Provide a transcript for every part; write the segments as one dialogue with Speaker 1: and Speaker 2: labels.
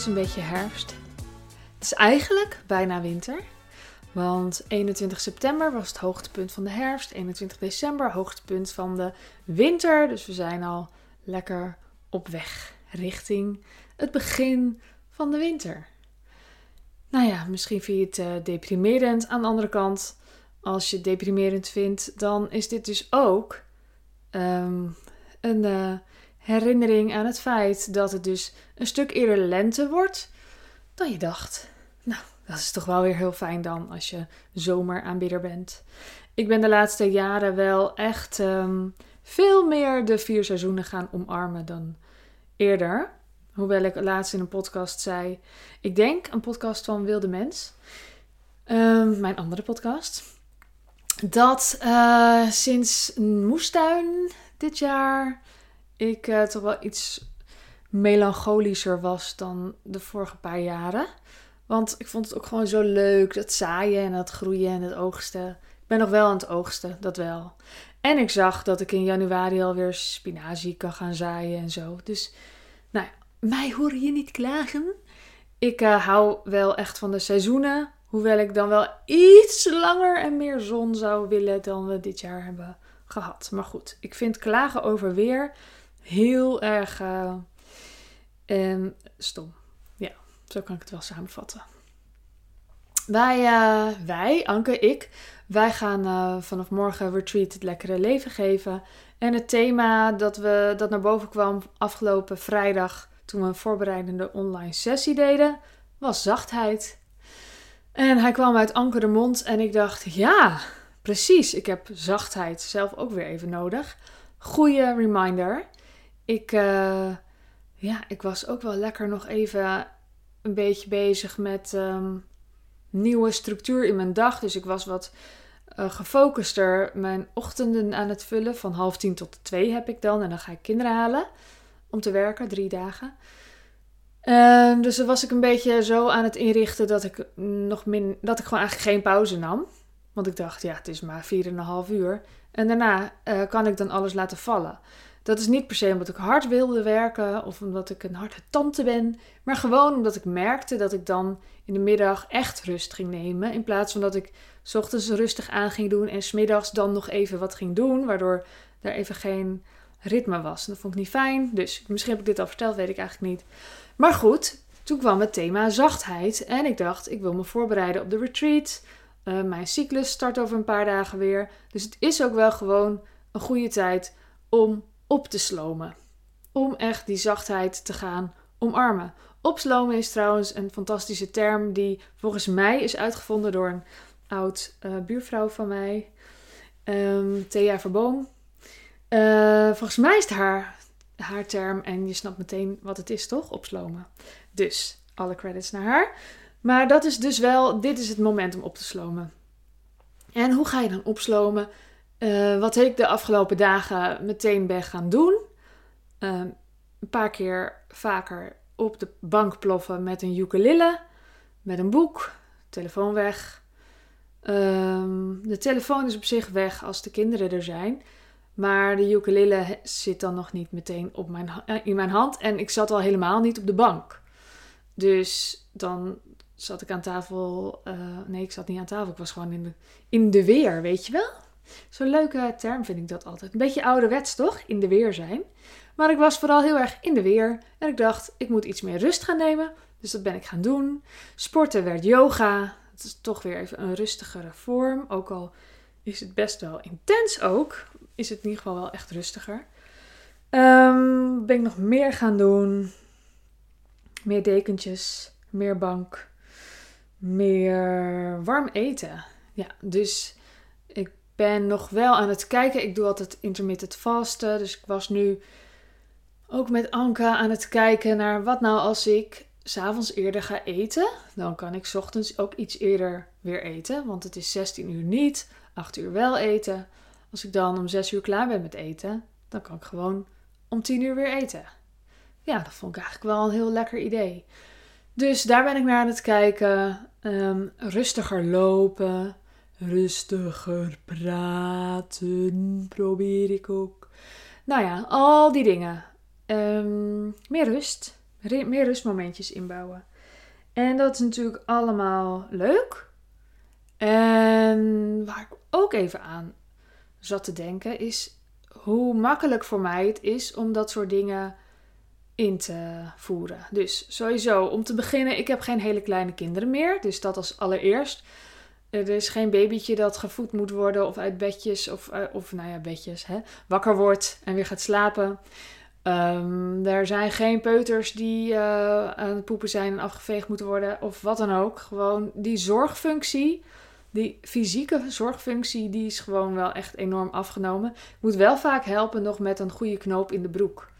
Speaker 1: is een beetje herfst. Het is eigenlijk bijna winter. Want 21 september was het hoogtepunt van de herfst. 21 december hoogtepunt van de winter. Dus we zijn al lekker op weg richting het begin van de winter. Nou ja, misschien vind je het uh, deprimerend. Aan de andere kant, als je het deprimerend vindt, dan is dit dus ook ehm, een uh, herinnering aan het feit dat het dus een stuk eerder lente wordt dan je dacht. Nou, dat is toch wel weer heel fijn dan als je zomeraanbidder bent. Ik ben de laatste jaren wel echt ehm, veel meer de vier seizoenen gaan omarmen dan eerder. Hoewel ik laatst in een podcast zei, ik denk een podcast van Wilde Mens, um, mijn andere podcast, dat uh, sinds Moestuin dit jaar ik uh, toch wel iets melancholischer was dan de vorige paar jaren. Want ik vond het ook gewoon zo leuk, dat zaaien en dat groeien en het oogsten. Ik ben nog wel aan het oogsten, dat wel. En ik zag dat ik in januari alweer spinazie kan gaan zaaien en zo. Dus, nou ja, mij hoor je niet klagen. Ik uh, hou wel echt van de seizoenen. Hoewel ik dan wel iets langer en meer zon zou willen dan we dit jaar hebben gehad. Maar goed, ik vind klagen over weer heel erg uh, stom. Ja, zo kan ik het wel samenvatten. Wij, uh, wij Anke, ik, wij gaan uh, vanaf morgen Retreat het lekkere leven geven. En het thema dat, we, dat naar boven kwam afgelopen vrijdag toen we een voorbereidende online sessie deden, was zachtheid. En hij kwam uit Anke de mond en ik dacht, ja, precies, ik heb zachtheid zelf ook weer even nodig. Goeie reminder ik, uh, ja, ik was ook wel lekker nog even een beetje bezig met um, nieuwe structuur in mijn dag. Dus ik was wat uh, gefocuster mijn ochtenden aan het vullen. Van half tien tot twee heb ik dan. En dan ga ik kinderen halen om te werken, drie dagen. Uh, dus dan was ik een beetje zo aan het inrichten dat ik nog min, dat ik gewoon eigenlijk geen pauze nam. Want ik dacht, ja, het is maar 4,5 uur. En daarna uh, kan ik dan alles laten vallen. Dat is niet per se omdat ik hard wilde werken of omdat ik een harde tante ben, maar gewoon omdat ik merkte dat ik dan in de middag echt rust ging nemen. In plaats van dat ik s ochtends rustig aan ging doen en smiddags dan nog even wat ging doen, waardoor er even geen ritme was. dat vond ik niet fijn. Dus misschien heb ik dit al verteld, weet ik eigenlijk niet. Maar goed, toen kwam het thema zachtheid en ik dacht, ik wil me voorbereiden op de retreat. Uh, mijn cyclus start over een paar dagen weer. Dus het is ook wel gewoon een goede tijd om op te slomen. Om echt die zachtheid te gaan omarmen. Opslomen is trouwens een fantastische term die volgens mij is uitgevonden door een oud uh, buurvrouw van mij, um, Thea Verboom. Uh, volgens mij is het haar, haar term en je snapt meteen wat het is, toch? Opslomen. Dus alle credits naar haar. Maar dat is dus wel, dit is het moment om op te slomen. En hoe ga je dan opslomen? Uh, wat ik de afgelopen dagen meteen ben gaan doen. Uh, een paar keer vaker op de bank ploffen met een ukulele, met een boek, telefoon weg. Uh, de telefoon is op zich weg als de kinderen er zijn. Maar de ukulele zit dan nog niet meteen op mijn, in mijn hand. En ik zat al helemaal niet op de bank. Dus dan zat ik aan tafel. Uh, nee, ik zat niet aan tafel. Ik was gewoon in de, in de weer, weet je wel? Zo'n leuke term vind ik dat altijd. Een beetje ouderwets toch? In de weer zijn. Maar ik was vooral heel erg in de weer. En ik dacht, ik moet iets meer rust gaan nemen. Dus dat ben ik gaan doen. Sporten werd yoga. Het is toch weer even een rustigere vorm. Ook al is het best wel intens ook. Is het in ieder geval wel echt rustiger. Um, ben ik nog meer gaan doen. Meer dekentjes. Meer bank. Meer warm eten. Ja, dus ben nog wel aan het kijken. Ik doe altijd intermittent vasten. Dus ik was nu ook met Anka aan het kijken naar wat nou als ik s'avonds eerder ga eten. Dan kan ik ochtends ook iets eerder weer eten. Want het is 16 uur niet, 8 uur wel eten. Als ik dan om 6 uur klaar ben met eten, dan kan ik gewoon om 10 uur weer eten. Ja, dat vond ik eigenlijk wel een heel lekker idee. Dus daar ben ik naar aan het kijken. Um, rustiger lopen rustiger praten probeer ik ook. Nou ja, al die dingen. Um, meer rust, meer rustmomentjes inbouwen. En dat is natuurlijk allemaal leuk. En waar ik ook even aan zat te denken is hoe makkelijk voor mij het is om dat soort dingen in te voeren. Dus sowieso, om te beginnen, ik heb geen hele kleine kinderen meer. Dus dat als allereerst. Er is geen babytje dat gevoed moet worden of uit bedjes of, eh, of nou ja, bedjes, hè, wakker wordt en weer gaat slapen. Um, er zijn geen peuters die uh, aan het poepen zijn en afgeveegd moeten worden of wat dan ook. Gewoon die zorgfunctie, die fysieke zorgfunctie, die is gewoon wel echt enorm afgenomen. Ik moet wel vaak helpen nog met een goede knoop in de broek.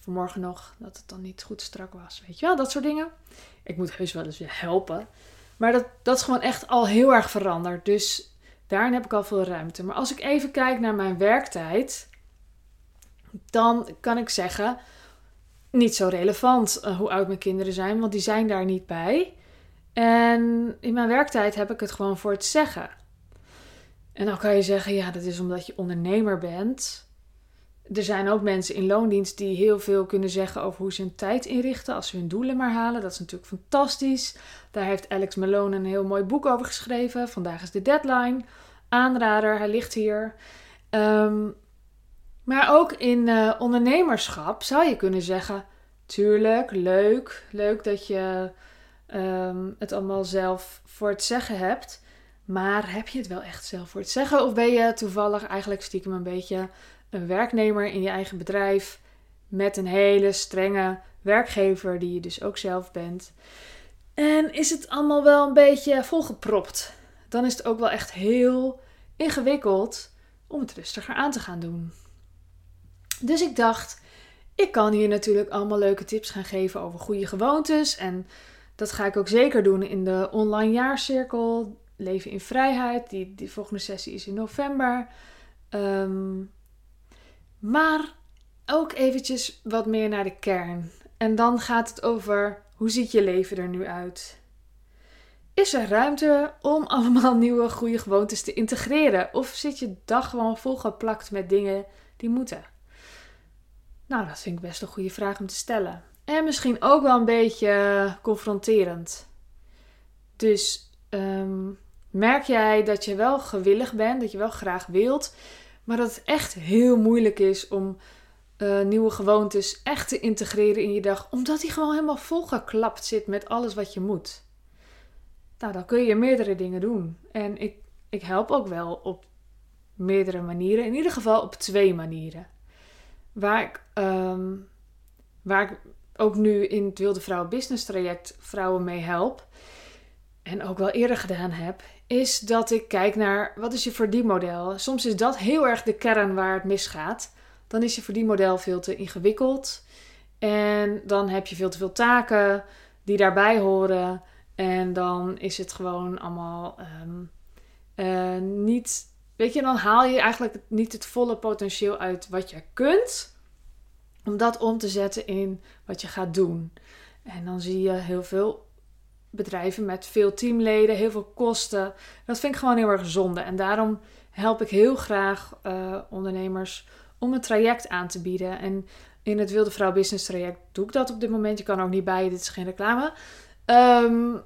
Speaker 1: Vanmorgen nog dat het dan niet goed strak was. Weet je wel, dat soort dingen. Ik moet heus wel eens helpen. Maar dat, dat is gewoon echt al heel erg veranderd. Dus daarin heb ik al veel ruimte. Maar als ik even kijk naar mijn werktijd, dan kan ik zeggen, niet zo relevant uh, hoe oud mijn kinderen zijn, want die zijn daar niet bij. En in mijn werktijd heb ik het gewoon voor het zeggen. En dan kan je zeggen, ja, dat is omdat je ondernemer bent. Er zijn ook mensen in loondienst die heel veel kunnen zeggen over hoe ze hun tijd inrichten als ze hun doelen maar halen. Dat is natuurlijk fantastisch. Daar heeft Alex Malone een heel mooi boek over geschreven. Vandaag is de deadline. Aanrader, hij ligt hier. Um, maar ook in uh, ondernemerschap zou je kunnen zeggen: tuurlijk, leuk. Leuk dat je um, het allemaal zelf voor het zeggen hebt. Maar heb je het wel echt zelf voor het zeggen? Of ben je toevallig eigenlijk stiekem een beetje een werknemer in je eigen bedrijf met een hele strenge werkgever die je dus ook zelf bent? En is het allemaal wel een beetje volgepropt? Dan is het ook wel echt heel ingewikkeld om het rustiger aan te gaan doen. Dus ik dacht, ik kan hier natuurlijk allemaal leuke tips gaan geven over goede gewoontes. En dat ga ik ook zeker doen in de online jaarcirkel Leven in Vrijheid. Die, die volgende sessie is in november. Ehm, maar ook eventjes wat meer naar de kern. En dan gaat het over hoe ziet je leven er nu uit? Is er ruimte om allemaal nieuwe goede gewoontes te integreren? Of zit je dag gewoon volgeplakt met dingen die moeten? Nou, dat vind ik best een goede vraag om te stellen. En misschien ook wel een beetje confronterend. Dus ehm, merk jij dat je wel gewillig bent, dat je wel graag wilt, maar dat het echt heel moeilijk is om uh, nieuwe gewoontes echt te integreren in je dag, omdat die gewoon helemaal volgeklapt zit met alles wat je moet. Nou, dan kun je meerdere dingen doen. En ik, ik help ook wel op meerdere manieren, in ieder geval op twee manieren. Waar ik, ehm, waar ik ook nu in het Wilde Vrouwen Business traject vrouwen mee help. En ook wel eerder gedaan heb. Is dat ik kijk naar wat is je verdienmodel. Soms is dat heel erg de kern waar het misgaat. Dan is je verdienmodel veel te ingewikkeld. En dan heb je veel te veel taken die daarbij horen. En dan is het gewoon allemaal ehm, eh, niet Weet je, dan haal je eigenlijk niet het volle potentieel uit wat je kunt. Om dat om te zetten in wat je gaat doen. En dan zie je heel veel bedrijven met veel teamleden, heel veel kosten. Dat vind ik gewoon heel erg zonde. En daarom help ik heel graag uh, ondernemers om een traject aan te bieden. En in het Wilde Vrouw Business traject doe ik dat op dit moment. Je kan ook niet bij, dit is geen reclame. Um,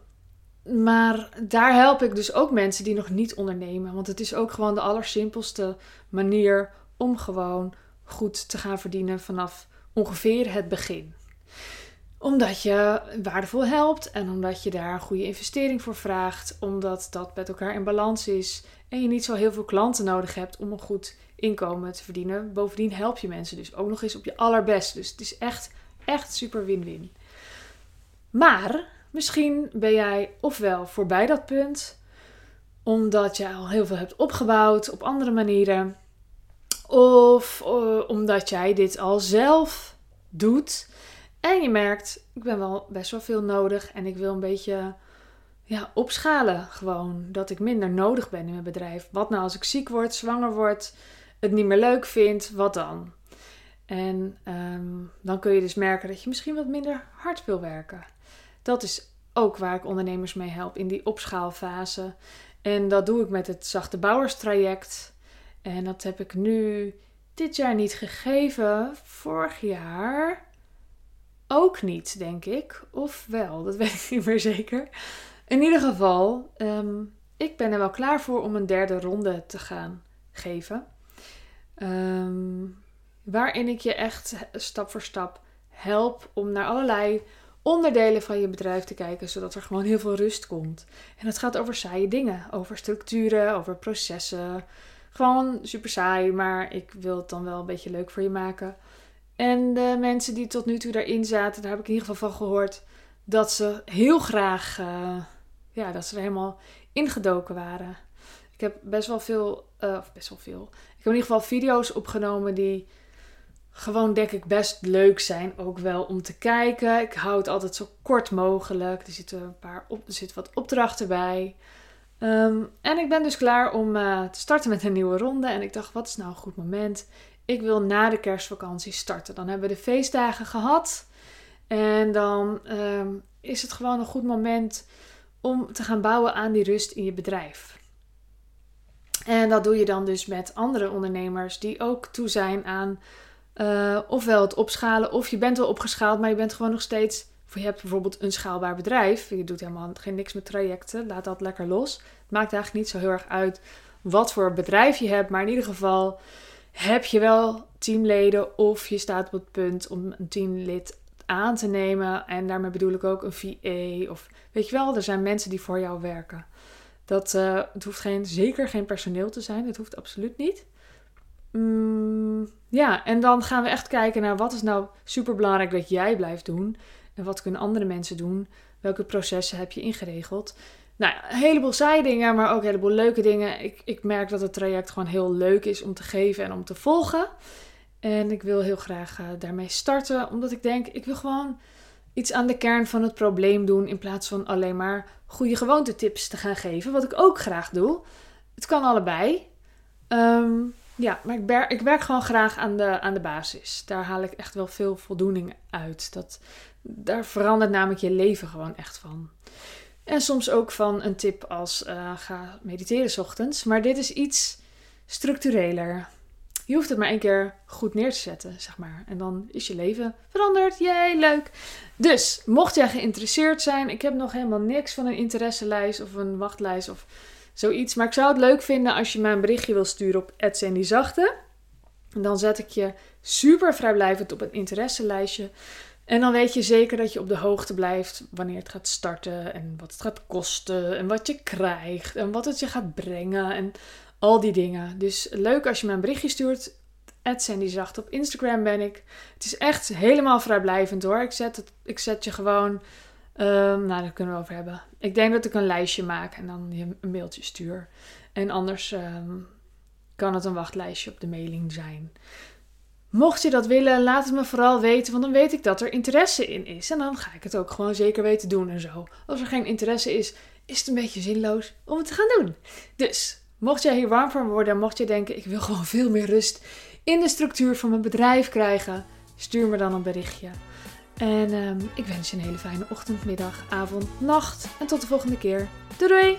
Speaker 1: maar daar help ik dus ook mensen die nog niet ondernemen. Want het is ook gewoon de allersimpelste manier om gewoon goed te gaan verdienen vanaf ongeveer het begin. Omdat je waardevol helpt en omdat je daar een goede investering voor vraagt. Omdat dat met elkaar in balans is en je niet zo heel veel klanten nodig hebt om een goed inkomen te verdienen. Bovendien help je mensen dus ook nog eens op je allerbest. Dus het is echt, echt super win-win. Maar Misschien ben jij ofwel voorbij dat punt, omdat je al heel veel hebt opgebouwd op andere manieren, of uh, omdat jij dit al zelf doet en je merkt, ik ben wel best wel veel nodig en ik wil een beetje ja, opschalen gewoon. Dat ik minder nodig ben in mijn bedrijf. Wat nou als ik ziek word, zwanger word, het niet meer leuk vind, wat dan? En um, dan kun je dus merken dat je misschien wat minder hard wil werken. Dat is ook waar ik ondernemers mee help in die opschaalfase. En dat doe ik met het zachte bouwerstraject. En dat heb ik nu dit jaar niet gegeven. Vorig jaar ook niet, denk ik. Of wel, dat weet ik niet meer zeker. In ieder geval, ehm, ik ben er wel klaar voor om een derde ronde te gaan geven. Ehm, waarin ik je echt stap voor stap help om naar allerlei onderdelen van je bedrijf te kijken, zodat er gewoon heel veel rust komt. En het gaat over saaie dingen, over structuren, over processen. Gewoon super saai, maar ik wil het dan wel een beetje leuk voor je maken. En de mensen die tot nu toe daarin zaten, daar heb ik in ieder geval van gehoord dat ze heel graag, uh, ja, dat ze er helemaal ingedoken waren. Ik heb best wel veel, uh, of best wel veel. Ik heb in ieder geval video's opgenomen die gewoon denk ik best leuk zijn ook wel om te kijken. Ik hou het altijd zo kort mogelijk. Er zitten een paar op, er zit wat opdrachten bij. Ehm, en ik ben dus klaar om uh, te starten met een nieuwe ronde. En ik dacht, wat is nou een goed moment? Ik wil na de kerstvakantie starten. Dan hebben we de feestdagen gehad. En dan ehm, is het gewoon een goed moment om te gaan bouwen aan die rust in je bedrijf. En dat doe je dan dus met andere ondernemers die ook toe zijn aan uh, ofwel het opschalen, of je bent wel opgeschaald, maar je bent gewoon nog steeds. Of je hebt bijvoorbeeld een schaalbaar bedrijf. Je doet helemaal geen niks met trajecten. Laat dat lekker los. Het maakt eigenlijk niet zo heel erg uit wat voor bedrijf je hebt. Maar in ieder geval heb je wel teamleden of je staat op het punt om een teamlid aan te nemen. En daarmee bedoel ik ook een VA. Of weet je wel, er zijn mensen die voor jou werken. Dat, uh, het hoeft geen, zeker geen personeel te zijn. Het hoeft absoluut niet. Mm, ja, en dan gaan we echt kijken naar wat is nou super belangrijk dat jij blijft doen. En wat kunnen andere mensen doen? Welke processen heb je ingeregeld? Nou, een heleboel saaie dingen, maar ook een heleboel leuke dingen. Ik, ik merk dat het traject gewoon heel leuk is om te geven en om te volgen. En ik wil heel graag uh, daarmee starten, omdat ik denk, ik wil gewoon iets aan de kern van het probleem doen. In plaats van alleen maar goede gewoontetips te gaan geven, wat ik ook graag doe. Het kan allebei. Um, ja, maar ik, ik werk gewoon graag aan de, aan de basis. Daar haal ik echt wel veel voldoening uit. Dat, daar verandert namelijk je leven gewoon echt van. En soms ook van een tip als uh, ga mediteren s ochtends. Maar dit is iets structureler. Je hoeft het maar één keer goed neer te zetten, zeg maar. En dan is je leven veranderd. Jee, leuk. Dus, mocht jij geïnteresseerd zijn, ik heb nog helemaal niks van een interesselijst of een wachtlijst of Zoiets. Maar ik zou het leuk vinden als je mij een berichtje wil sturen op Zachte. En dan zet ik je super vrijblijvend op een interesselijstje. En dan weet je zeker dat je op de hoogte blijft wanneer het gaat starten. En wat het gaat kosten. En wat je krijgt. En wat het je gaat brengen. En al die dingen. Dus leuk als je mij een berichtje stuurt. Zachte op Instagram ben ik. Het is echt helemaal vrijblijvend hoor. Ik zet, het, ik zet je gewoon Um, nou, daar kunnen we over hebben. Ik denk dat ik een lijstje maak en dan je een mailtje stuur. En anders ehm, kan het een wachtlijstje op de mailing zijn. Mocht je dat willen, laat het me vooral weten, want dan weet ik dat er interesse in is. En dan ga ik het ook gewoon zeker weten doen en zo. Als er geen interesse is, is het een beetje zinloos om het te gaan doen. Dus, mocht jij hier warm van worden, mocht je denken, ik wil gewoon veel meer rust in de structuur van mijn bedrijf krijgen, stuur me dan een berichtje. En um, ik wens je een hele fijne ochtend, middag, avond, nacht. En tot de volgende keer. Doei doei!